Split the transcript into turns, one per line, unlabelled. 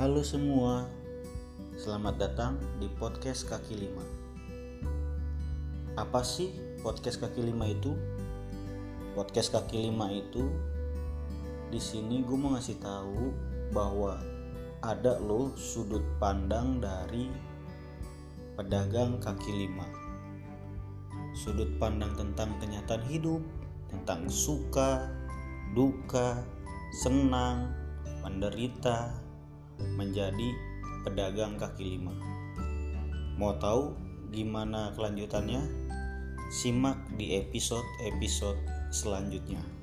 Halo semua, selamat datang di podcast kaki lima. Apa sih podcast kaki lima itu? Podcast kaki lima itu di sini gue mau ngasih tahu bahwa ada loh sudut pandang dari pedagang kaki lima. Sudut pandang tentang kenyataan hidup, tentang suka, duka, senang, menderita, menjadi pedagang kaki lima. Mau tahu gimana kelanjutannya? Simak di episode-episode selanjutnya.